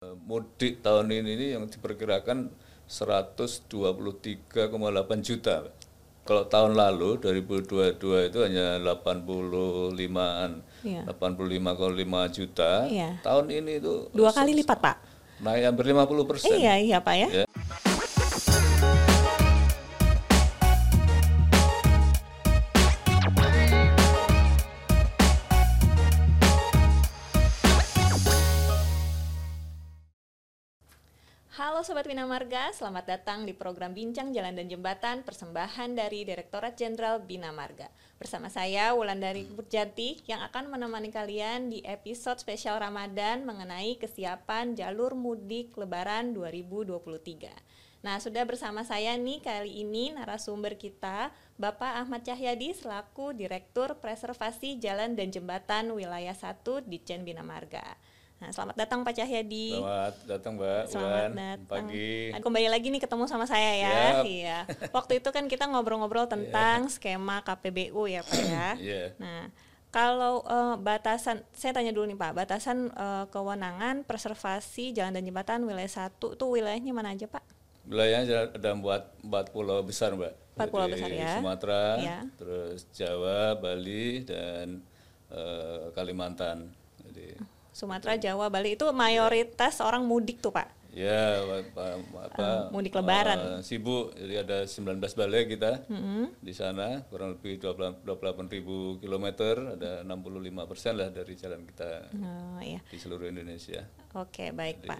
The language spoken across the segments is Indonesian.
mudik tahun ini ini yang diperkirakan 123,8 juta. Kalau tahun lalu 2022 itu hanya 85-an, Iya. 85,5 juta. Iya. Tahun ini itu Dua kali lipat, Pak. naik hampir 50 persen. Iya, iya, Pak ya. Ya. Sobat Bina Marga, selamat datang di program Bincang Jalan dan Jembatan persembahan dari Direktorat Jenderal Bina Marga. Bersama saya Wulandari Purjati yang akan menemani kalian di episode spesial Ramadan mengenai kesiapan jalur mudik Lebaran 2023. Nah, sudah bersama saya nih kali ini narasumber kita Bapak Ahmad Cahyadi selaku Direktur Preservasi Jalan dan Jembatan Wilayah 1 Ditjen Bina Marga. Nah, selamat datang Pak Cahyadi. Selamat datang Mbak. Selamat Wan. datang. Pagi. Dan Kembali lagi nih ketemu sama saya ya. Siap. Iya. Waktu itu kan kita ngobrol-ngobrol tentang skema KPBU ya Pak ya. Iya. Nah, kalau eh, batasan, saya tanya dulu nih Pak, batasan eh, kewenangan preservasi jalan dan jembatan wilayah satu itu wilayahnya mana aja Pak? Wilayahnya ada empat, empat pulau besar, Mbak. Empat pulau Jadi besar ya. Sumatera, Iya. terus Jawa, Bali, dan eh, Kalimantan. Jadi, Sumatera, Jawa, Bali itu mayoritas orang mudik tuh Pak. ya apa, apa Eh, mudik lebaran. eh, sibuk. Jadi ada 19 balai kita di sana, kurang lebih 28 ribu kilometer, ada 65 persen lah dari jalan kita Oh, iya. di seluruh Indonesia. Oke, baik Pak.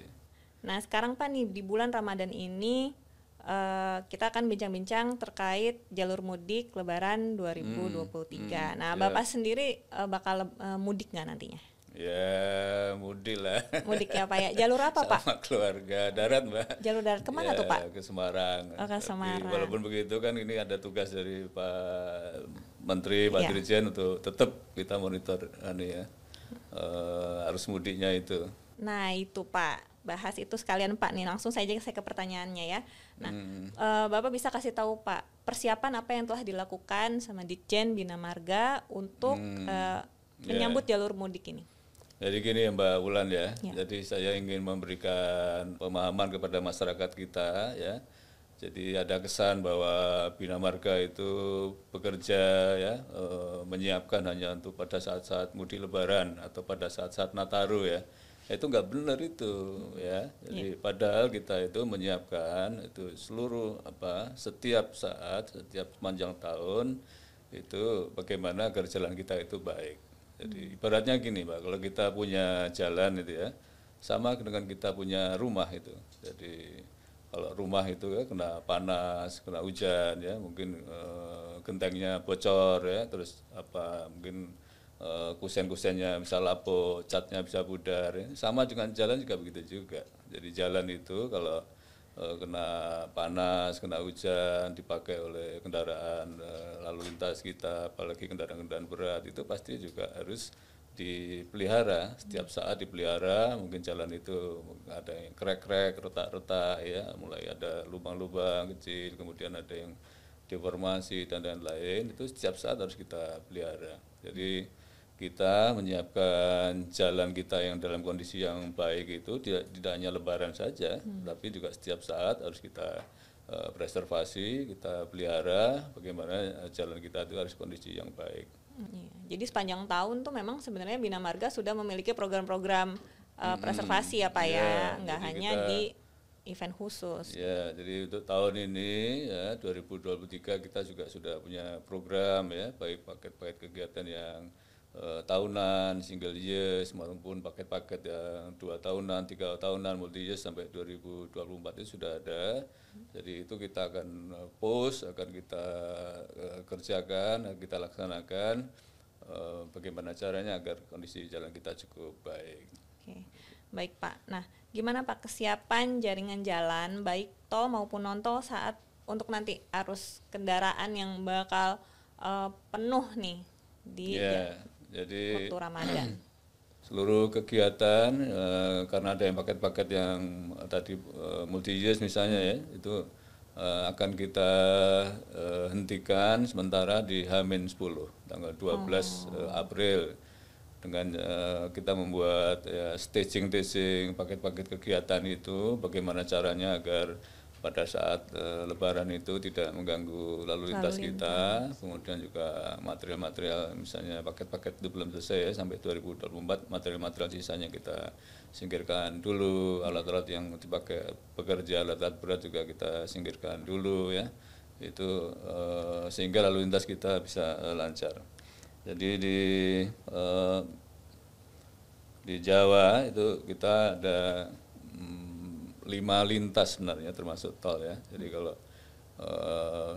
Nah, sekarang Pak nih di bulan Ramadan ini eh, kita akan bincang-bincang terkait jalur mudik Lebaran 2023. nah, Bapak sendiri eh, bakal eh, mudik nggak nantinya? Ya, mudik lah. Mudik ya Pak ya. Jalur apa Pak? Sama keluarga darat, Mbak. Jalur darat ke mana Ya, tuh Pak? Ke Semarang. Oh, ke Tapi Semarang. walaupun begitu kan ini ada tugas dari Pak Menteri, Pak Iya. Dirjen untuk tetap kita monitor anu ya, eh, arus mudiknya itu. Nah itu Pak, bahas itu sekalian Pak nih. Langsung saja saya ke pertanyaannya ya. Nah, Hmm. eh, Bapak bisa kasih tahu Pak, persiapan apa yang telah dilakukan sama Ditjen Bina Marga untuk Hmm. Ya. menyambut jalur mudik ini? Jadi gini ya Mbak Wulan ya. Ya. Jadi saya ingin memberikan pemahaman kepada masyarakat kita ya. Jadi ada kesan bahwa Bina Marga itu bekerja ya eh, menyiapkan hanya untuk pada saat-saat mudik Lebaran atau pada saat-saat Nataru ya. Itu nggak benar itu ya. Jadi padahal kita itu menyiapkan itu seluruh apa setiap saat setiap sepanjang tahun itu bagaimana agar jalan kita itu baik. Jadi ibaratnya gini Pak, kalau kita punya jalan itu ya, sama dengan kita punya rumah itu. Jadi kalau rumah itu ya kena panas, kena hujan ya, mungkin eh, gentengnya bocor ya, terus apa mungkin eh, kusen-kusennya bisa lapuk, catnya bisa pudar ya. Sama dengan jalan juga begitu juga. Jadi jalan itu kalau kena panas, kena hujan, dipakai oleh kendaraan eh, lalu lintas kita, apalagi kendaraan-kendaraan berat itu pasti juga harus dipelihara. Setiap saat dipelihara mungkin jalan itu ada yang krek-krek retak-retak ya. Mulai ada lubang-lubang kecil kemudian ada yang deformasi dan lain-lain. Itu setiap saat harus kita pelihara. Jadi kita menyiapkan jalan kita yang dalam kondisi yang baik itu tidak, tidak hanya lebaran saja tapi juga setiap saat harus kita eh, preservasi kita pelihara bagaimana eh, jalan kita itu harus kondisi yang baik Iya. Jadi sepanjang tahun tuh memang sebenarnya Bina Marga sudah memiliki program-program uh, preservasi ya Pak ya, Iya, nggak hanya kita- di event khusus. Ya, jadi untuk tahun ini ya 2023 kita juga sudah punya program ya, baik paket-paket kegiatan yang eh, tahunan, single years maupun paket-paket yang dua tahunan, tiga tahunan, multi years sampai 2024 itu sudah ada. Jadi itu kita akan eh, post, akan kita eh, kerjakan, akan kita laksanakan. eh, bagaimana caranya agar kondisi jalan kita cukup baik. Oke, baik Pak. Nah, gimana Pak kesiapan jaringan jalan baik tol maupun non tol saat untuk nanti arus kendaraan yang bakal uh, penuh nih di Ya, jadi waktu Ramadan? seluruh kegiatan eh, karena ada yang paket-paket yang tadi eh, multi years misalnya ya itu eh, akan kita eh, hentikan sementara di Hamin 10 tanggal 12 eh, April dengan uh, kita membuat ya, staging staging paket-paket kegiatan itu bagaimana caranya agar pada saat uh, Lebaran itu tidak mengganggu lalu lintas lalu kita, kemudian juga material-material misalnya paket-paket itu belum selesai ya sampai 2024 material-material sisanya kita singkirkan dulu, alat-alat yang dipakai bekerja alat-alat berat juga kita singkirkan dulu ya itu uh, sehingga lalu lintas kita bisa uh, lancar. Jadi di di Jawa itu kita ada lima lintas sebenarnya termasuk tol ya. Jadi kalau uh,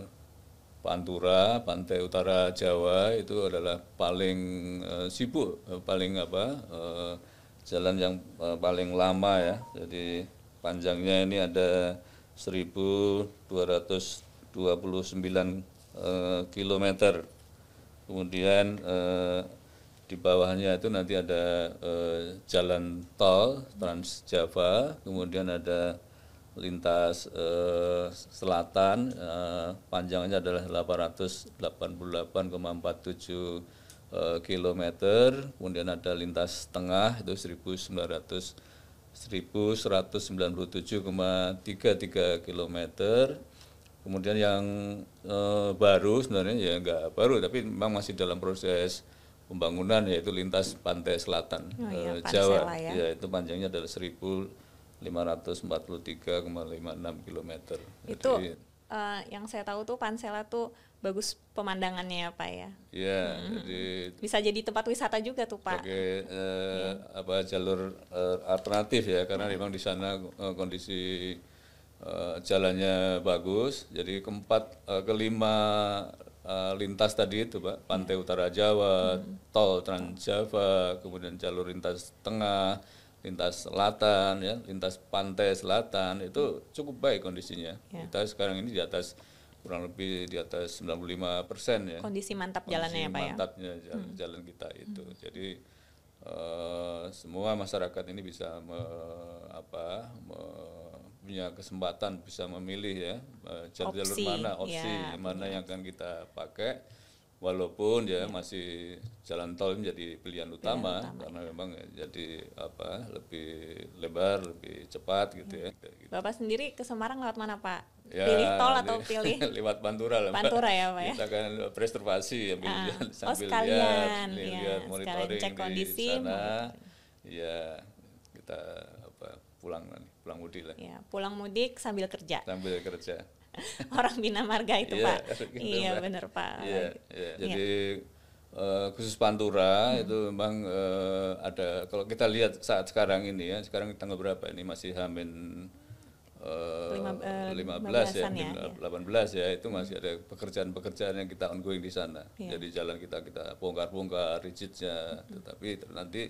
Pantura, pantai utara Jawa itu adalah paling uh, sibuk, uh, paling apa uh, jalan yang uh, paling lama ya. Jadi panjangnya ini ada 1229 uh, kilometer kemudian eh, di bawahnya itu nanti ada eh, jalan tol Trans Java, kemudian ada lintas eh, selatan eh, panjangnya adalah 888,47 eh, kilometer, kemudian ada lintas tengah itu 1900 1197,33 kilometer. Kemudian yang e, baru sebenarnya ya enggak baru tapi memang masih dalam proses pembangunan yaitu lintas pantai selatan oh, iya, e, Jawa. Ya. ya itu panjangnya adalah 1543,56 km. Itu Jadi, uh, yang saya tahu tuh Pansela tuh bagus pemandangannya ya Pak ya. Iya, hmm. jadi bisa jadi tempat wisata juga tuh Pak. Sebagai uh, ya. apa jalur uh, alternatif ya karena memang di sana uh, kondisi uh, jalannya bagus. Jadi keempat, uh, kelima uh, lintas tadi itu, Pak, Pantai Utara Jawa, hmm. tol Trans Java, kemudian jalur lintas tengah, lintas selatan, ya, lintas pantai selatan itu cukup baik kondisinya. Ya. Kita sekarang ini di atas kurang lebih di atas 95 persen ya. Kondisi mantap Kondisi jalannya ya Pak ya. Mantapnya jalan, hmm. jalan kita itu. Hmm. Jadi uh, semua masyarakat ini bisa me, apa me, punya kesempatan bisa memilih ya eh, jalur mana opsi ya, mana yang akan kita pakai walaupun ya, ya masih jalan tol menjadi pilihan utama, pilihan utama karena ya. memang jadi apa lebih lebar lebih cepat gitu ya. ya. Bapak sendiri ke Semarang lewat mana Pak? Ya, pilih tol atau pilih lewat Pantura lah Pantura ya Pak ya. Kita kan preservasi ya uh, sambil oh, sekalian, lihat, ya, lihat monitoring cek kondisi, di sana. Ya kita apa pulang nanti pulang mudik lah. Ya, pulang mudik sambil kerja. Sambil kerja. Orang Bina Marga itu iya, Pak. iya benar Pak. Iya, iya. Jadi uh, khusus Pantura hmm. itu memang uh, ada kalau kita lihat saat sekarang ini ya, sekarang tanggal berapa ini masih Hamin uh, Lima, uh, 15 ya, ya, 18 ya, itu masih ada pekerjaan-pekerjaan yang kita ongoing di sana. Ya. Jadi jalan kita kita bongkar-bongkar rigidnya, hmm. tetapi nanti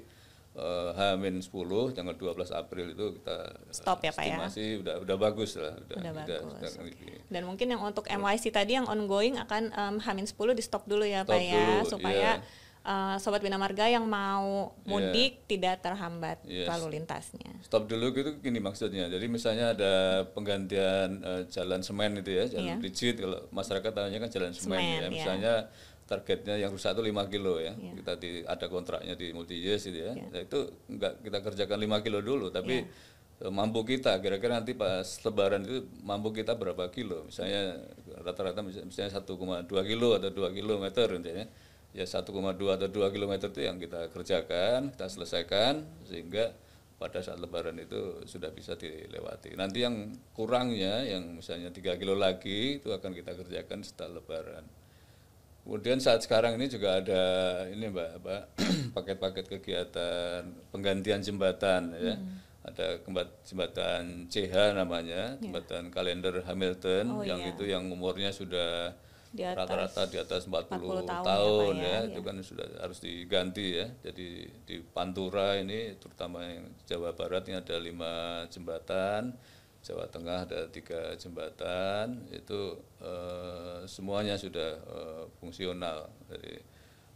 H-10 tanggal 12 April itu kita stop ya Pak ya. Masih udah udah bagus lah udah, udah, udah bagus. Udah, okay. Dan mungkin yang untuk MYC tadi yang ongoing akan um, H-10 di stop dulu ya stop Pak ya dulu, supaya yeah. Uh, sobat Bina Marga yang mau mudik yeah. tidak terhambat yes. lalu lintasnya. Stop dulu gitu gini maksudnya. Jadi misalnya ada penggantian uh, jalan semen itu ya, jalan yeah. rigid kalau masyarakat tanya kan jalan semen, semen ya. Iya. Misalnya yeah targetnya yang rusak itu 5 kilo ya. Yeah. Kita di, ada kontraknya di multi years itu ya. Yeah. Nah, itu enggak kita kerjakan 5 kilo dulu tapi yeah. mampu kita kira-kira nanti pas lebaran itu mampu kita berapa kilo misalnya rata-rata misalnya 1,2 kilo atau 2 kilometer intinya ya 1,2 atau 2 kilometer itu yang kita kerjakan kita selesaikan sehingga pada saat lebaran itu sudah bisa dilewati nanti yang kurangnya yang misalnya 3 kilo lagi itu akan kita kerjakan setelah lebaran Kemudian saat sekarang ini juga ada ini Mbak, apa paket-paket kegiatan penggantian jembatan ya. Hmm. Ada jembatan CH namanya, yeah. jembatan kalender Hamilton oh, yang yeah. itu yang umurnya sudah rata-rata di atas 40, 40 tahun, ya, tahun ya, ya, itu kan sudah harus diganti ya. Jadi di Pantura ini terutama yang Jawa Barat ini ada lima jembatan Jawa Tengah ada tiga jembatan itu eh, semuanya sudah eh, fungsional. Jadi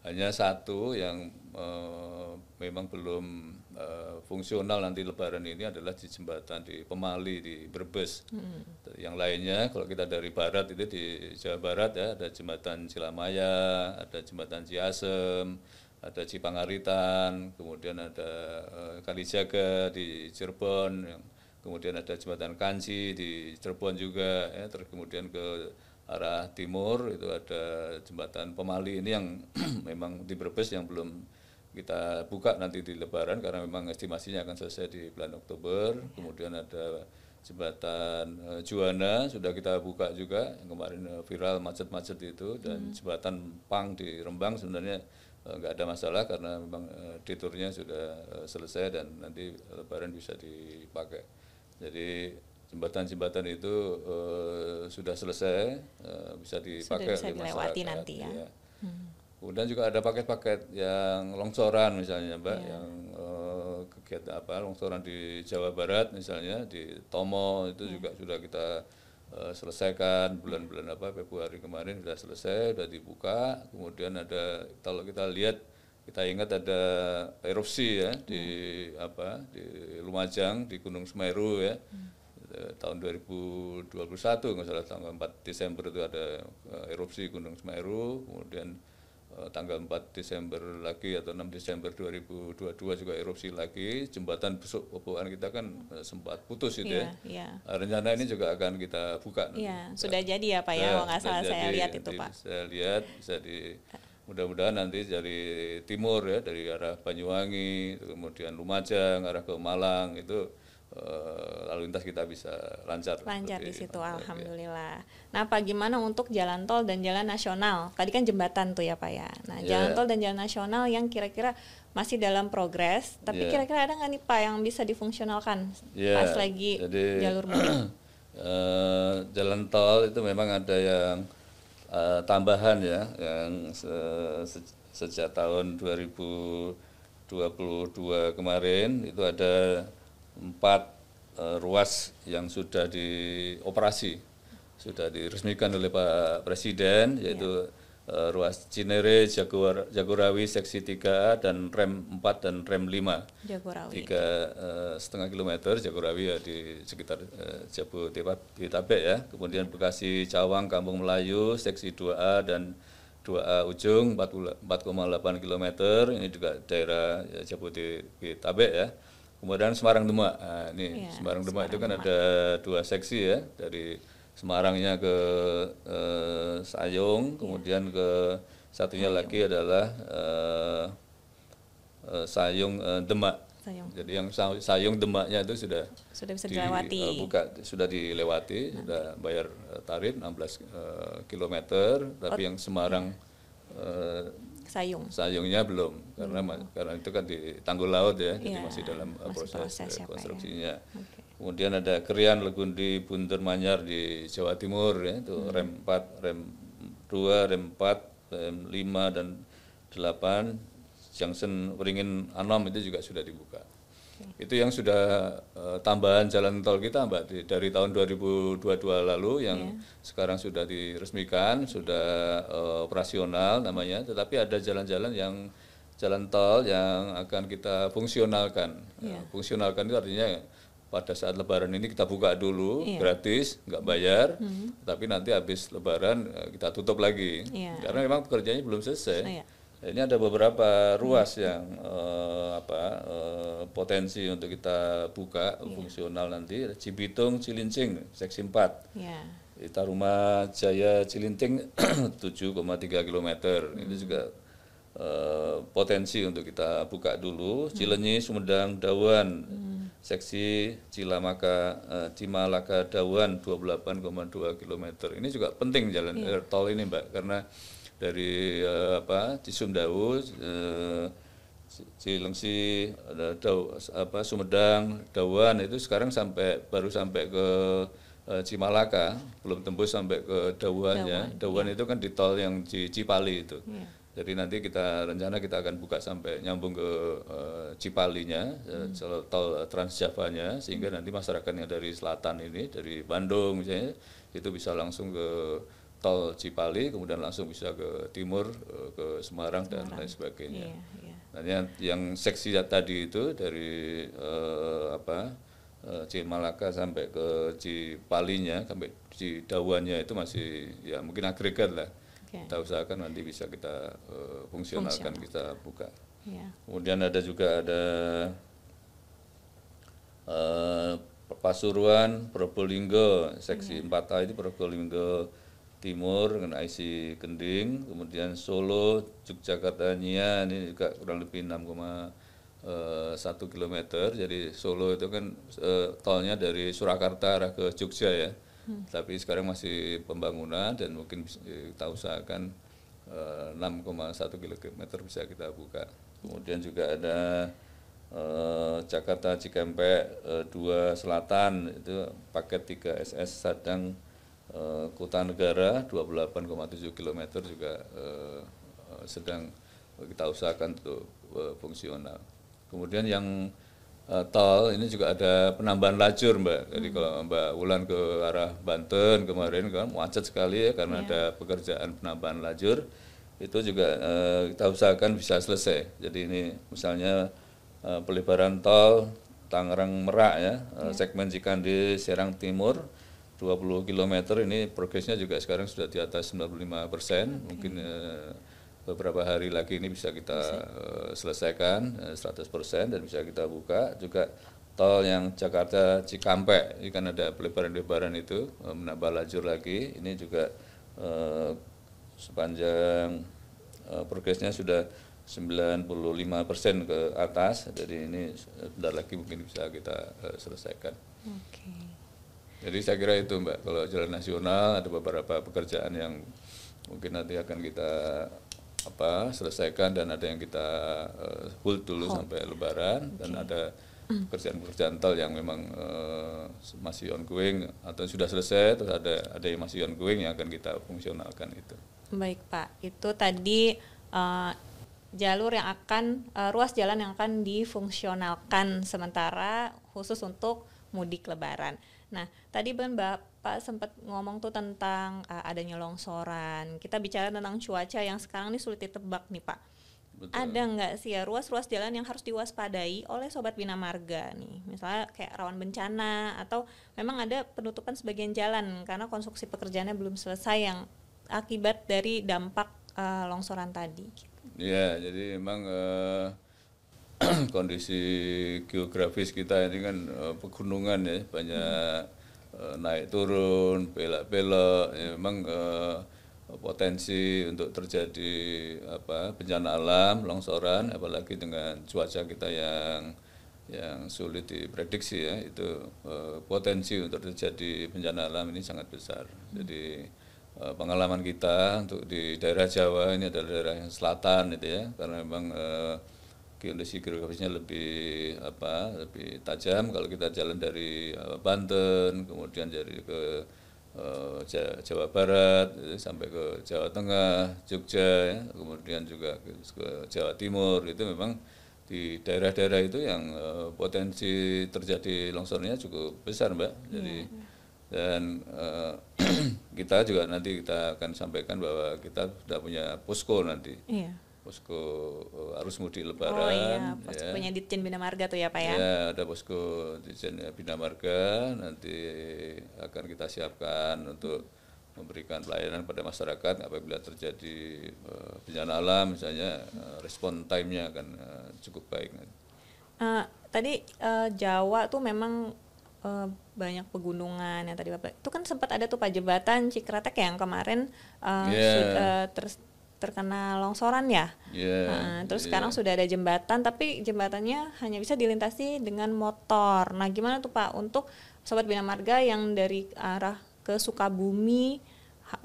hanya satu yang eh, memang belum eh, fungsional nanti Lebaran ini adalah di jembatan di Pemali di Brebes. Hmm. Yang lainnya kalau kita dari barat itu di Jawa Barat ya ada jembatan Cilamaya, ada jembatan Ciasem, ada Cipangaritan, kemudian ada uh, Kalijaga di Cirebon, yang, kemudian ada jembatan Kanci di Cirebon juga, ya, terus kemudian ke arah timur itu ada jembatan Pemali ini yang memang di Brebes yang belum kita buka nanti di Lebaran karena memang estimasinya akan selesai di bulan Oktober. Kemudian ada jembatan uh, Juana sudah kita buka juga yang kemarin uh, viral macet-macet itu dan hmm. jembatan Pang di Rembang sebenarnya nggak uh, ada masalah karena memang uh, deturnya sudah uh, selesai dan nanti Lebaran bisa dipakai. Jadi jembatan-jembatan itu uh, sudah selesai uh, bisa dipakai sudah bisa oleh masyarakat. nanti ya. ya. Hmm. Kemudian juga ada paket-paket yang longsoran misalnya, Mbak, yeah. yang uh, kegiatan apa longsoran di Jawa Barat misalnya di Tomo itu yeah. juga sudah kita uh, selesaikan bulan-bulan apa Februari kemarin sudah selesai, sudah dibuka. Kemudian ada kalau kita lihat kita ingat ada erupsi ya di hmm. apa di Lumajang di Gunung Semeru ya. Hmm Eh, tahun 2021 nggak salah tanggal 4 Desember itu ada uh, erupsi Gunung Semeru kemudian uh, tanggal 4 Desember lagi atau 6 Desember 2022 juga erupsi lagi jembatan besok popokan kita kan sempat putus itu yeah, ya yeah. rencana ini juga akan kita buka yeah, sudah jadi ya Pak ya, ya nggak salah saya lihat itu Pak saya lihat bisa di mudah-mudahan nanti dari timur ya dari arah Banyuwangi kemudian Lumajang arah ke Malang itu uh, lalu lintas kita bisa lancar. Lancar di situ, ya. alhamdulillah. Nah, Pak gimana untuk jalan tol dan jalan nasional? Tadi kan jembatan tuh ya Pak ya. Nah, yeah. jalan tol dan jalan nasional yang kira-kira masih dalam progres, tapi kira kira-kira ada nggak nih Pak yang bisa difungsionalkan yeah. pas lagi Jadi, jalur mudik? uh, jalan tol itu memang ada yang uh, tambahan ya, yang se se sejak tahun 2022 kemarin itu ada empat uh, ruas yang sudah dioperasi sudah diresmikan oleh Pak Presiden yaitu ya. Uh, ruas Cinere Jaguar, Jagorawi seksi 3 dan rem 4 dan rem 5 Jagorawi. Tiga uh, setengah kilometer Jagorawi ya di sekitar uh, Jabodetabek ya. Kemudian Bekasi Cawang Kampung Melayu seksi 2A dan 2A ujung 4,8 km ini juga daerah ya, Jabodetabek ya. Kemudian Semarang Demak. Nah, ini ya, Semarang Demak itu kan Demak. ada dua seksi ya dari Semarangnya ke eh, Sayung, kemudian ke satunya lagi adalah eh, eh, Sayung eh, Demak. Sayung. Jadi yang Sayung Demaknya itu sudah sudah bisa dilewati. uh, buka sudah dilewati, Nanti. sudah bayar uh, tarif 16 uh, km, tapi oh, yang Semarang uh, Sayung. Sayungnya belum karena hmm. karena itu kan di tanggul laut ya, ya jadi iya, masih dalam masih proses, proses ya, ya, konstruksinya. Ya. Okay. Kemudian ada Krian Legundi Buntur Manyar di Jawa Timur ya, itu hmm. rem 4, rem 2, rem 4, rem 5 dan 8 Junction Beringin Anom itu juga sudah dibuka. Itu yang sudah uh, tambahan jalan tol kita Mbak di, dari tahun 2022 lalu yang yeah. sekarang sudah diresmikan, sudah uh, operasional namanya, tetapi ada jalan-jalan yang jalan tol yang akan kita fungsionalkan. Yeah. Uh, fungsionalkan itu artinya pada saat lebaran ini kita buka dulu yeah. gratis nggak bayar mm -hmm. tapi nanti habis lebaran kita tutup lagi yeah. karena memang pekerjaannya belum selesai oh, yeah. Ini ada beberapa ruas yang uh, apa uh, potensi untuk kita buka yeah. fungsional nanti Cibitung Cilincing seksi 4. Yeah. Taruma Jaya Cilinting 7,3 km. Hmm. Ini juga uh, potensi untuk kita buka dulu. Hmm. Cilenyi Sumedang Dawan hmm. Seksi Cilamaka uh, Cimalaka Dawan 28,2 km. Ini juga penting jalan yeah. tol ini Mbak karena dari uh, apa Cisumdawu uh, Cilengsi ada Daw, apa Sumedang Dawan itu sekarang sampai baru sampai ke uh, Cimalaka belum tembus sampai ke Dawannya Dawan, ya. itu kan di tol yang di Cipali itu ya. Jadi nanti kita rencana kita akan buka sampai nyambung ke uh, Cipalinya hmm. tol Transjavanya sehingga nanti masyarakat yang dari selatan ini dari Bandung misalnya itu bisa langsung ke tol Cipali kemudian langsung bisa ke timur eh, ke Semarang, Semarang. dan lain sebagainya. Yeah, yeah. Nah, yang, yang seksi tadi itu dari uh, apa uh, Cimalaka sampai ke Cipalinya sampai Cidawannya itu masih ya mungkin agregat lah Oke. kita usahakan nanti bisa kita eh, fungsionalkan kita buka. Iya. kemudian ada juga ada eh, Pasuruan Probolinggo seksi 4A itu Probolinggo Timur dengan IC Kending kemudian Solo Yogyakarta Nia ini juga kurang lebih 6,1 km jadi Solo itu kan eh, tolnya dari Surakarta arah ke Jogja ya tapi sekarang masih pembangunan dan mungkin bisa- kita usahakan eh, 6,1 km bisa kita buka kemudian juga ada eh, Jakarta Cikampek eh, 2 Selatan itu paket 3 SS Sadang eh, Kota Negara 28,7 km juga eh, eh, sedang kita usahakan untuk eh, fungsional. Kemudian yang eh, tol ini juga ada penambahan lajur Mbak. Jadi kalau Mbak Wulan ke arah Banten kemarin kan macet sekali ya karena ada pekerjaan penambahan lajur itu juga eh, kita usahakan bisa selesai. Jadi ini misalnya eh, pelebaran tol Tangerang Merak ya, eh, segmen Cikande Serang Timur 20 km ini progresnya juga sekarang sudah di atas 95 persen. Mungkin eh, beberapa hari lagi ini bisa kita eh, selesaikan eh, 100 persen dan bisa kita buka. Juga tol yang Jakarta Cikampek, ini kan ada pelebaran-pelebaran itu eh, menambah lajur lagi. Ini juga eh, sepanjang eh, progresnya sudah 95 persen ke atas. Jadi ini sebentar lagi mungkin bisa kita eh, selesaikan. Oke. Jadi saya kira itu Mbak, kalau jalan nasional ada beberapa pekerjaan yang mungkin nanti akan kita apa selesaikan dan ada yang kita eh, hold dulu sampai Lebaran dan ada pekerjaan-pekerjaan tol yang memang eh, masih ongoing atau sudah selesai terus ada ada yang masih ongoing yang akan kita fungsionalkan itu. Baik Pak, itu tadi eh, jalur yang akan eh, ruas jalan yang akan difungsionalkan sementara khusus untuk mudik Lebaran. Nah, tadi kan Bapak sempat ngomong tuh tentang eh, adanya longsoran. Kita bicara tentang cuaca yang sekarang ini sulit ditebak nih Pak. Betul. Ada nggak sih ya ruas-ruas jalan yang harus diwaspadai oleh Sobat Bina Marga nih? Misalnya kayak rawan bencana atau memang ada penutupan sebagian jalan karena konstruksi pekerjaannya belum selesai yang akibat dari dampak eh, longsoran tadi. Ya, jadi memang eh, kondisi geografis kita ini kan eh, pegunungan ya, banyak eh, naik turun, belok-belok. Ya, memang eh, potensi untuk terjadi apa bencana alam, longsoran, apalagi dengan cuaca kita yang yang sulit diprediksi ya, itu eh, potensi untuk terjadi bencana alam ini sangat besar. Jadi eh, pengalaman kita untuk di daerah Jawa ini adalah daerah yang selatan itu ya karena memang eh, geologi geografisnya lebih apa lebih tajam. Kalau kita jalan dari eh, Banten kemudian dari ke eh, Ja- Jawa Barat eh, sampai ke Jawa Tengah Jogja ya kemudian juga ke, ke Jawa Timur itu memang di daerah-daerah itu yang potensi terjadi longsornya cukup besar mbak. Jadi dan eh, kita juga nanti kita akan sampaikan bahwa kita sudah punya posko nanti. Iya. Posko eh, arus mudik Oh lebaran iya, pos ya. punya Ditjen Bina Marga tuh ya Pak ya. Ya, ada posko Dijen Bina Marga nanti akan kita siapkan untuk memberikan pelayanan pada masyarakat apabila terjadi eh, bencana alam misalnya eh, respon time-nya akan eh, cukup baik. Eh, tadi eh, Jawa tuh memang eh, banyak pegunungan yang tadi Bapak. Itu kan sempat ada tuh Pak jembatan Cikretek yang kemarin eh, Iya. sud- eh, ter- terkena longsoran ya. Ya. Nah, terus iya. sekarang sudah ada jembatan tapi jembatannya hanya bisa dilintasi dengan motor. Nah, gimana tuh Pak untuk sobat Bina Marga yang dari arah ke Sukabumi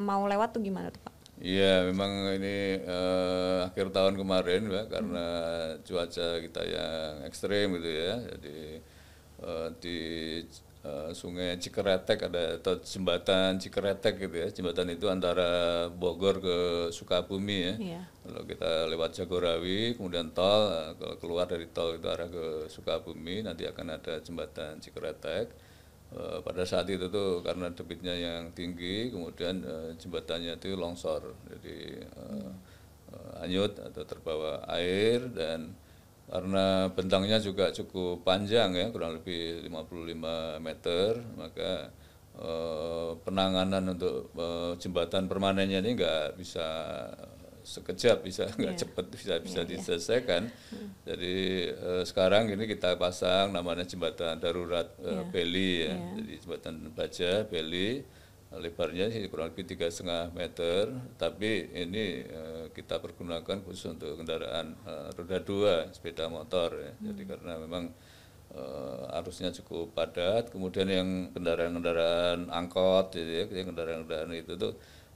mau lewat tuh gimana tuh Pak? Iya, memang ini eh, akhir tahun kemarin, Mbak, karena cuaca kita yang ekstrim gitu ya. Jadi eh, di eh, Sungai Cikeretek ada atau jembatan Cikeretek gitu ya. Jembatan itu antara Bogor ke Sukabumi ya. Iya. Kalau kita lewat Jagorawi, kemudian tol, eh, kalau keluar dari tol itu arah ke Sukabumi, nanti akan ada jembatan Cikeretek. Eh, pada saat itu tuh karena debitnya yang tinggi, kemudian jembatannya itu longsor, jadi hanyut atau terbawa air dan karena bentangnya juga cukup panjang ya, kurang lebih 55 meter, maka eh, penanganan untuk eh, jembatan permanennya ini nggak bisa sekejap bisa nggak cepat bisa bisa diselesaikan. Jadi eh, sekarang ini kita pasang namanya jembatan darurat eh, Beli ya. Jadi jembatan baja Beli lebarnya sih kurang lebih tiga setengah meter tapi ini eh, kita pergunakan khusus untuk kendaraan eh, roda dua sepeda motor ya. Jadi karena memang eh, arusnya cukup padat kemudian yang kendaraan-kendaraan angkot gitu ya kendaraan-kendaraan itu tuh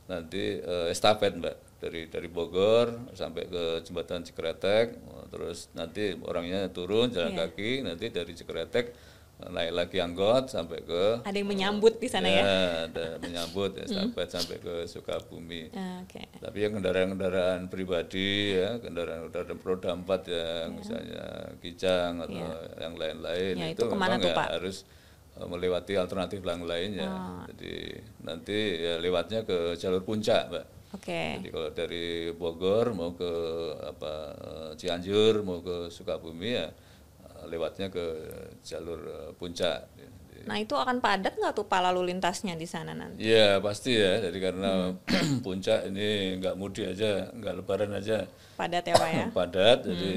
nanti eh, estafet mbak. Dari dari Bogor sampai ke jembatan Cikretek terus nanti orangnya turun jalan kaki nanti dari Cikretek naik lagi angkot sampai ke Ada yang menyambut di sana ya? ada menyambut ya, sampai sampai ke Sukabumi. Ah, Oke. Tapi yang kendaraan-kendaraan pribadi ya, kendaraan-kendaraan roda empat ya, misalnya Kijang atau yang lain-lain Ya, itu, itu memang tuh, ya Pak? harus eh, melewati alternatif yang lainnya. Jadi nanti ya lewatnya ke jalur puncak, Mbak. Oke. Jadi kalau dari Bogor mau ke apa eh, Cianjur mau ke Sukabumi ya lewatnya ke jalur eh, puncak. Nah itu akan padat nggak tuh pak lalu lintasnya di sana nanti? Iya pasti ya, jadi karena Hmm. puncak ini nggak mudik aja, nggak lebaran aja, Padat ya pak ya? padat. Jadi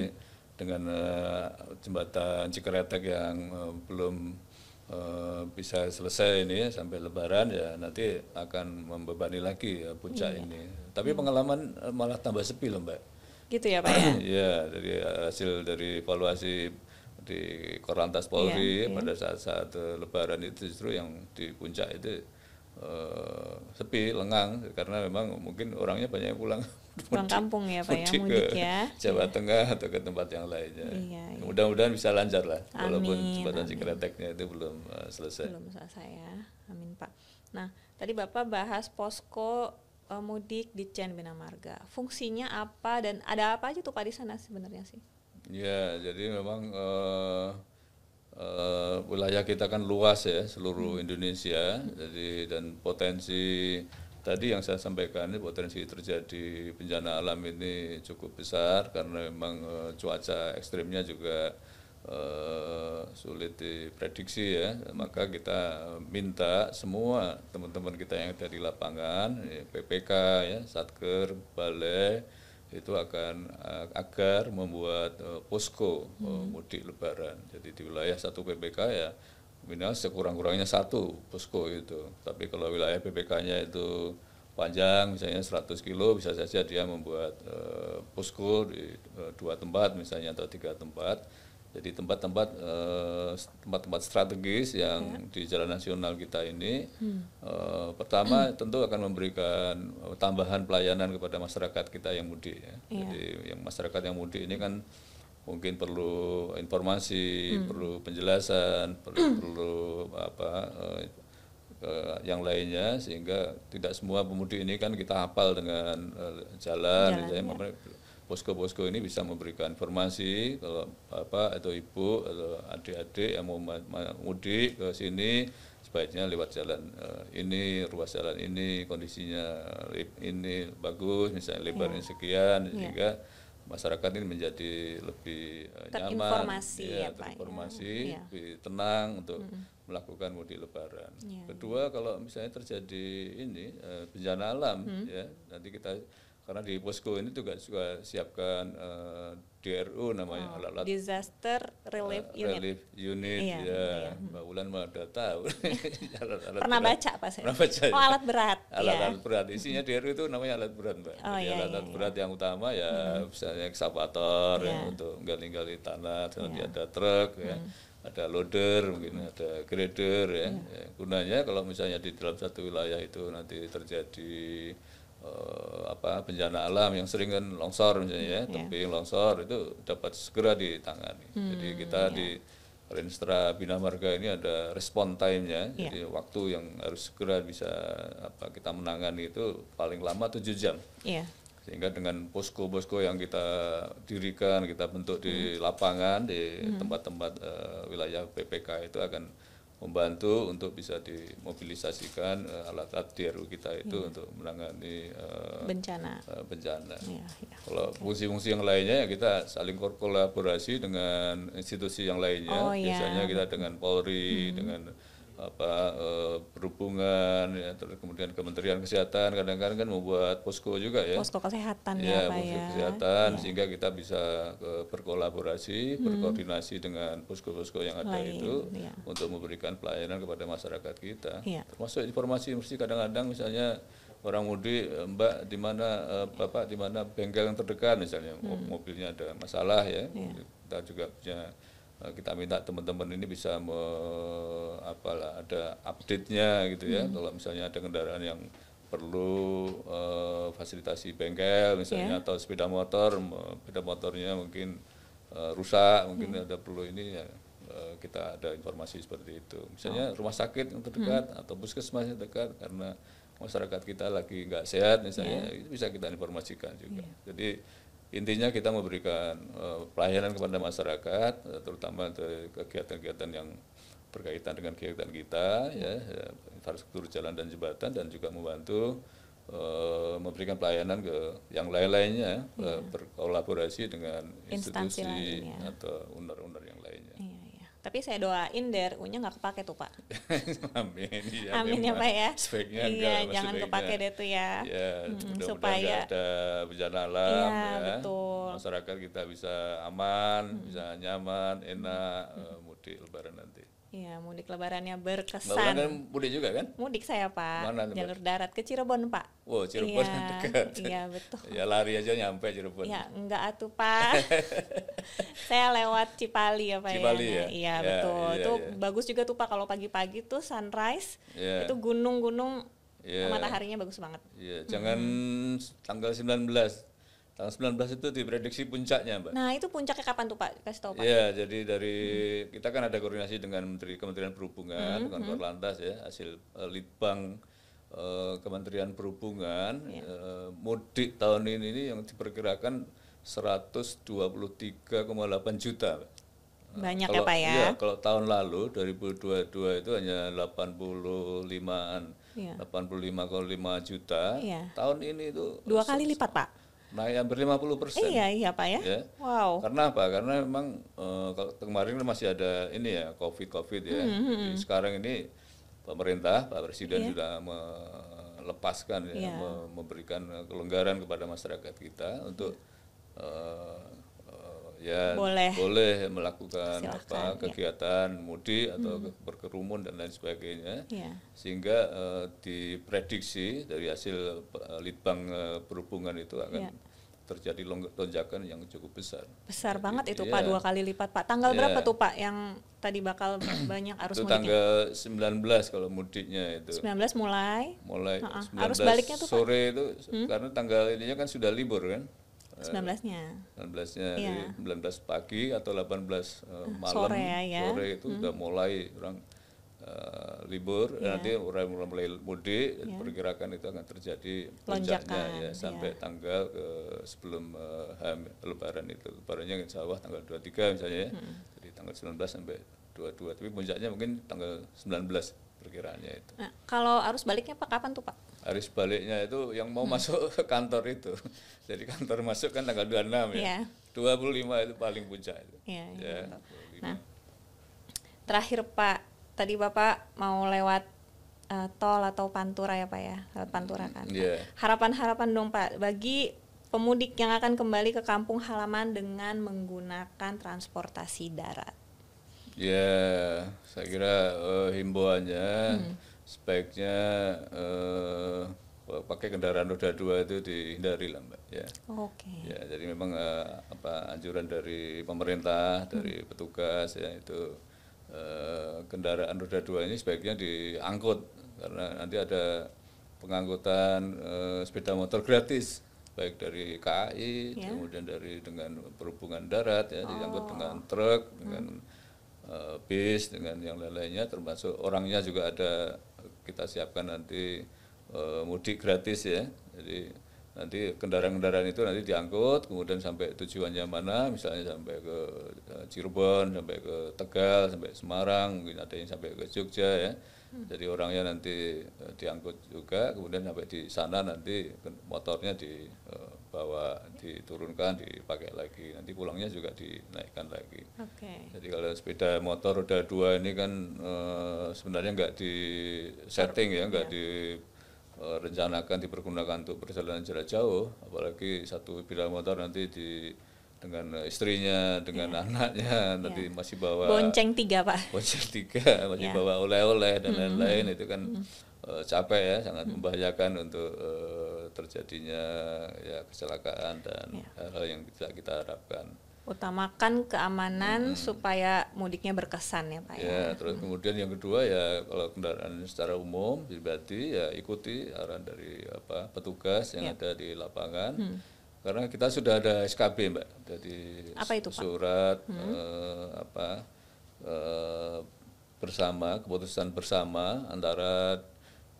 dengan eh, jembatan Cikeretek yang eh, belum bisa selesai ini sampai lebaran ya nanti akan membebani lagi ya, puncak Iya. ini. Tapi pengalaman eh, malah tambah sepi loh mbak. Gitu ya pak ya? Iya, dari hasil dari evaluasi di Korlantas Polri Iya, pada saat-saat eh, Lebaran itu justru yang di puncak itu eh, sepi, lengang karena memang mungkin orangnya banyak yang pulang Pulang kampung ya pak ya, mudik mudik ke ya? Jawa Tengah atau ke tempat yang lainnya. Iya, iya. Mudah-mudahan bisa lancar lah, walaupun Amin, jembatan amin. Cikreteknya itu belum eh, selesai. Belum selesai ya, amin pak. Nah tadi bapak bahas posko mudik di Cen Bina Marga. Fungsinya apa dan ada apa aja tuh pak di sana sebenarnya sih? Ya, jadi memang eh, eh, wilayah kita kan luas ya, seluruh Indonesia. Jadi dan potensi tadi yang saya sampaikan ini potensi terjadi bencana alam ini cukup besar karena memang eh, cuaca ekstrimnya juga eh, sulit diprediksi ya. Maka kita minta semua teman-teman kita yang ada di lapangan, ya, PPK ya, Satker, Balai itu akan uh, agar membuat uh, posko uh, mudik lebaran. Jadi di wilayah satu PPK ya minimal sekurang-kurangnya satu posko itu. Tapi kalau wilayah PPK-nya itu panjang misalnya 100 kilo bisa saja dia membuat uh, posko di uh, dua tempat misalnya atau tiga tempat. Jadi tempat-tempat eh, tempat-tempat strategis yang di jalan nasional kita ini eh, pertama tentu akan memberikan eh, tambahan pelayanan kepada masyarakat kita yang mudik ya. Jadi yang masyarakat yang mudik ini kan mungkin perlu informasi, perlu penjelasan, perlu perlu apa eh, eh, yang lainnya sehingga tidak semua pemudik ini kan kita hafal dengan eh, jalan, misalnya memang posko-posko ini bisa memberikan informasi kalau bapak atau ibu atau adik-adik yang mau ma- ma- mudik ke sini sebaiknya lewat jalan eh, ini ruas jalan ini kondisinya ini bagus misalnya lebarnya sekian sehingga masyarakat ini menjadi lebih eh, nyaman. Terinformasi ya, ya. terinformasi Iya. lebih tenang untuk melakukan mudik lebaran. Iya, kedua kalau misalnya terjadi ini eh, bencana alam ya nanti kita karena di posko ini juga juga siapkan eh, DRU namanya alat-alat Disaster Relief eh, Unit. relief unit Iya, ya Mbak Wulan mah udah tahu alat-alat Pernah berat. baca pak saya? Pernah baca Oh ya? alat berat. alat-alat berat isinya DRU itu namanya alat berat mbak Oh, Jadi iya, alat-alat iya, berat yang utama ya misalnya ekskavator ya, Iya. untuk gali-gali tanah nanti ada truk ya ada loader mungkin ada grader ya. Ya, gunanya kalau misalnya di dalam satu wilayah itu nanti terjadi eh, apa bencana alam yang sering kan longsor misalnya ya tebing longsor itu dapat segera ditangani. Jadi kita di Renstra Bina Marga ini ada respon time-nya, jadi waktu yang harus segera bisa apa kita menangani itu paling lama 7 jam. Iya. Sehingga dengan posko-posko yang kita dirikan, kita bentuk di lapangan di tempat-tempat eh, wilayah PPK itu akan membantu untuk bisa dimobilisasikan eh, alat-alat DRU kita itu untuk menangani eh, Bencana. eh, bencana. Iya, iya. Kalau fungsi-fungsi yang lainnya ya kita saling kol- kolaborasi dengan institusi yang lainnya. Oh, iya. Biasanya kita dengan Polri, dengan apa eh, perhubungan ya terus kemudian Kementerian Kesehatan kadang-kadang kan membuat posko juga ya Posko kesehatan ya, ya, Pak posko ya. kesehatan sehingga kita bisa eh, berkolaborasi berkoordinasi dengan posko-posko yang ada Lain, itu ya. untuk memberikan pelayanan kepada masyarakat kita Iya. termasuk informasi mesti kadang-kadang misalnya orang mudik eh, Mbak di mana eh, Bapak di mana bengkel yang terdekat misalnya Hmm. mobilnya ada masalah ya Iya. kita juga punya kita minta teman-teman ini bisa me, apalah ada update-nya gitu ya Hmm. kalau misalnya ada kendaraan yang perlu eh, fasilitasi bengkel misalnya Iya. atau sepeda motor sepeda motornya mungkin eh, rusak mungkin Hmm. ada perlu ini ya eh, kita ada informasi seperti itu misalnya Oh. rumah sakit yang terdekat atau puskesmas yang dekat karena masyarakat kita lagi nggak sehat misalnya Iya. itu bisa kita informasikan juga jadi intinya kita memberikan eh, pelayanan kepada masyarakat eh, terutama kegiatan-kegiatan yang berkaitan dengan kegiatan kita ya, ya, infrastruktur jalan dan jembatan dan juga membantu eh, memberikan pelayanan ke yang lain-lainnya eh, berkolaborasi dengan Instansi institusi lain, ya. atau owner-owner yang. Tapi saya doain DRU-nya nggak kepake tuh Pak. Amin. Ya, Amin ya. Pak ya. Sebaiknya iya, jangan kepake deh tuh ya. Ya, Mm, mudah-mudahan supaya- ada bencana alam Iya, ya. betul. Masyarakat kita bisa aman, bisa nyaman, enak eh, mudik lebaran nanti. Iya, mudik lebarannya berkesan. kan mudik juga kan? Mudik saya Pak, Mana jalur darat ke Cirebon Pak. Wow, Cirebon iya, dekat. Iya betul. Ya lari aja nyampe Cirebon. Ya enggak atuh Pak. saya lewat Cipali ya Pak Cipali ya. ya? Iya Ya, betul. iya, itu iya. bagus juga tuh Pak kalau pagi-pagi tuh sunrise. Iya. Itu gunung-gunung Iya. mataharinya bagus banget. Iya, jangan tanggal 19. Tanggal 19 itu diprediksi puncaknya, Mbak. Nah, itu puncaknya kapan tuh Pak? Kasih tahu Pak. Iya, jadi dari kita kan ada koordinasi dengan Menteri Kementerian Perhubungan, dengan Korlantas ya, hasil eh, litbang eh, Kementerian Perhubungan eh, mudik tahun ini ini yang diperkirakan 123,8 juta. Banyak ya kalau, Pak ya. Iya, kalau tahun lalu 2022 itu hanya 85-an, Iya. 85,5 juta. Iya. Tahun ini itu Dua kali lipat Pak. Naik hampir 50 persen. Iya, iya Pak ya. Ya. Wow. Karena apa? Karena memang kalau kemarin kan masih ada ini ya COVID COVID ya. Hmm, Jadi sekarang ini pemerintah Pak Presiden Iya. sudah melepaskan ya, Iya. me- memberikan kelonggaran kepada masyarakat kita untuk eh, ya Boleh. boleh melakukan Silakan, apa ya. kegiatan mudik atau ke- berkerumun dan lain sebagainya Iya. sehingga eh, diprediksi dari hasil eh, litbang eh, perhubungan itu akan Iya. terjadi lonjakan yang cukup besar. Besar banget itu Iya. Pak, dua kali lipat Pak. Tanggal Iya. berapa tuh Pak yang tadi bakal banyak arus itu mudiknya? tanggal 19 kalau mudiknya itu. 19 mulai Mulai Ha-ha. 19 Arus baliknya tuh, Pak? Hmm? sore itu karena tanggal ininya kan sudah libur kan. 19-nya. 19-nya Iya. di 19 pagi atau 18 eh, malam Sore ya, ya. sore itu udah mulai orang eh, libur Iya. nanti orang mulai, mulai mudik perkirakan itu akan terjadi Lonjakan, puncaknya ya sampai tanggal ke sebelum HM lebaran itu lebarannya insya Allah tanggal 23 misalnya ya Hmm. jadi tanggal 19 sampai 22 tapi puncaknya mungkin tanggal 19 perkiraannya itu Nah, kalau arus baliknya Pak kapan tuh Pak? Arus baliknya itu yang mau Hmm. masuk ke kantor itu. Jadi kantor masuk kan tanggal 26 Iya. ya. 25 itu paling puncak itu. Iya, iya, Ya, betul. 25. Nah, terakhir Pak, tadi Bapak mau lewat eh, tol atau pantura ya Pak ya, lewat pantura kan. Pak. Iya. Harapan-harapan dong Pak bagi pemudik yang akan kembali ke kampung halaman dengan menggunakan transportasi darat. Ya, saya kira eh, himbauannya Hmm. Sebaiknya eh, pakai kendaraan roda dua itu dihindari lah mbak. Ya. Oke. Ya, jadi memang eh, apa anjuran dari pemerintah, dari petugas ya itu eh, kendaraan roda dua ini sebaiknya diangkut karena nanti ada pengangkutan eh, sepeda motor gratis baik dari KAI Ya. kemudian dari dengan perhubungan darat ya diangkut dengan truk dengan eh, bis dengan yang lain-lainnya termasuk orangnya juga ada kita siapkan nanti eh, mudik gratis ya. Jadi nanti kendaraan-kendaraan itu nanti diangkut kemudian sampai tujuannya mana misalnya sampai ke eh, Cirebon sampai ke Tegal sampai Semarang mungkin ada yang sampai ke Jogja ya. Jadi orangnya nanti eh, diangkut juga kemudian sampai di sana nanti motornya di eh, dibawa, diturunkan, dipakai lagi. Nanti pulangnya juga dinaikkan lagi. Oke. Jadi kalau sepeda motor roda dua ini kan eh, sebenarnya nggak di setting ya, nggak direncanakan dipergunakan untuk perjalanan jarak jauh, apalagi satu sepeda motor nanti di dengan istrinya, dengan anaknya nanti masih bawa Bonceng tiga pak. bonceng tiga, masih Ya. bawa oleh-oleh dan lain-lain itu kan eh, capek ya, sangat membahayakan untuk eh, terjadinya ya kecelakaan dan hal-hal yang tidak kita harapkan. Utamakan keamanan supaya mudiknya berkesan ya pak ya. Ya, terus kemudian yang kedua ya kalau kendaraan secara umum pribadi ya ikuti arahan dari apa petugas yang ada di lapangan. Karena kita sudah ada SKB mbak, jadi Apa itu, Pak? surat eh, apa eh, bersama keputusan bersama antara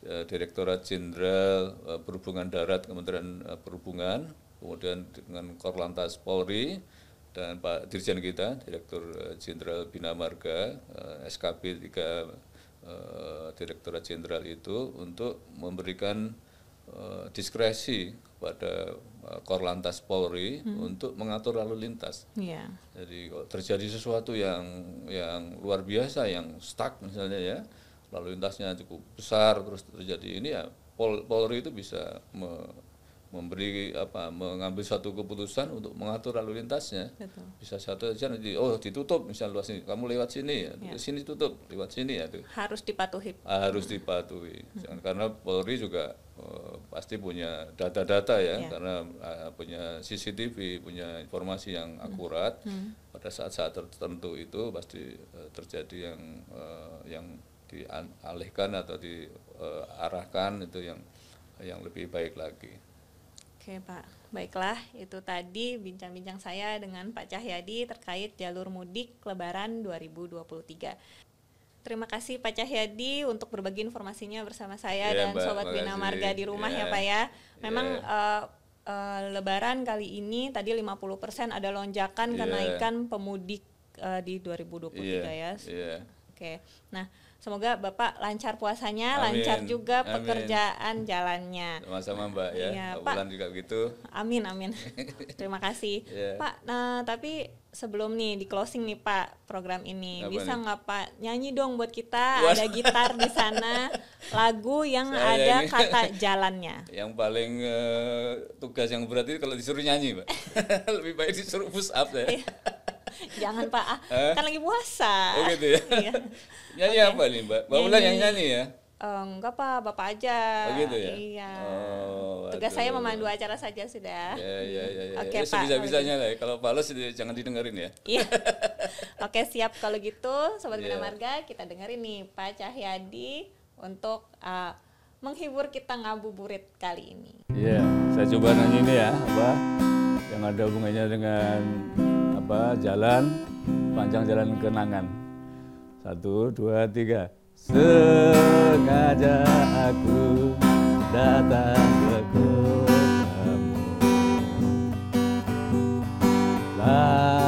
Direktorat Jenderal eh, Perhubungan Darat Kementerian eh, Perhubungan, kemudian dengan Korlantas Polri dan Pak Dirjen kita, Direktur eh, Jenderal Bina Marga, eh, SKB 3 eh, Direktorat Jenderal itu untuk memberikan eh, diskresi kepada eh, Korlantas Polri untuk mengatur lalu lintas. Iya. Jadi kalau terjadi sesuatu yang yang luar biasa, yang stuck misalnya ya, lalu lintasnya cukup besar terus terjadi ini ya Pol- Polri itu bisa me- memberi apa mengambil satu keputusan untuk mengatur lalu lintasnya. Betul. Bisa satu aja nanti oh ditutup misal luas ini, kamu lewat sini ya, sini tutup, lewat sini ya itu Harus dipatuhi. harus dipatuhi. Jangan karena Polri juga eh, pasti punya data-data ya, Ya. karena eh, punya CCTV, punya informasi yang akurat. Pada saat-saat tertentu itu pasti eh, terjadi yang eh, yang dialihkan atau diarahkan itu yang yang lebih baik lagi. Oke Pak, baiklah itu tadi bincang-bincang saya dengan Pak Cahyadi terkait jalur mudik Lebaran 2023. Terima kasih Pak Cahyadi untuk berbagi informasinya bersama saya Iya, dan Mbak, Sobat Bina. Marga di rumah ya Iya. Pak ya. Memang Iya. eh, eh, Lebaran kali ini tadi 50% ada lonjakan Iya. kenaikan pemudik eh, di 2023 ya. Iya. Oke, nah semoga Bapak lancar puasanya, Amin. lancar juga Amin. pekerjaan jalannya. Sama-sama Mbak ya. Iya, Pak Pak. Wulan juga begitu. Amin amin. Terima kasih. Iya. Pak, nah tapi sebelum nih di closing nih Pak program ini Apa bisa nggak Pak nyanyi dong buat kita Waduh. ada gitar di sana lagu yang Saya ada ini- kata jalannya. Yang paling eh, tugas yang berat itu kalau disuruh nyanyi, Mbak. Lebih baik disuruh push up ya. Jangan Pak, ah, Eh? kan lagi puasa. Oh gitu ya. Iya. nyanyi apa nih, Mbak? Mbak Wulan yang nyanyi ya? Eh, enggak Pak, Bapak aja. Oh, gitu ya? Iya. Oh, Tugas saya waduh. memandu acara saja sudah. Ya, ya, ya, ya. Oke, ya, Pak. sebisa-bisanya lah. ya. Kalau Pales itu jangan didengerin ya. Iya. Oke siap kalau gitu Sobat Bina Iya. Marga kita dengerin nih Pak Cahyadi untuk uh, menghibur kita ngabuburit kali ini. Iya, saya coba nyanyi ini ya, apa yang ada hubungannya dengan apa jalan panjang jalan kenangan. Satu, dua, tiga. Sengaja aku datang ke kotamu. Lama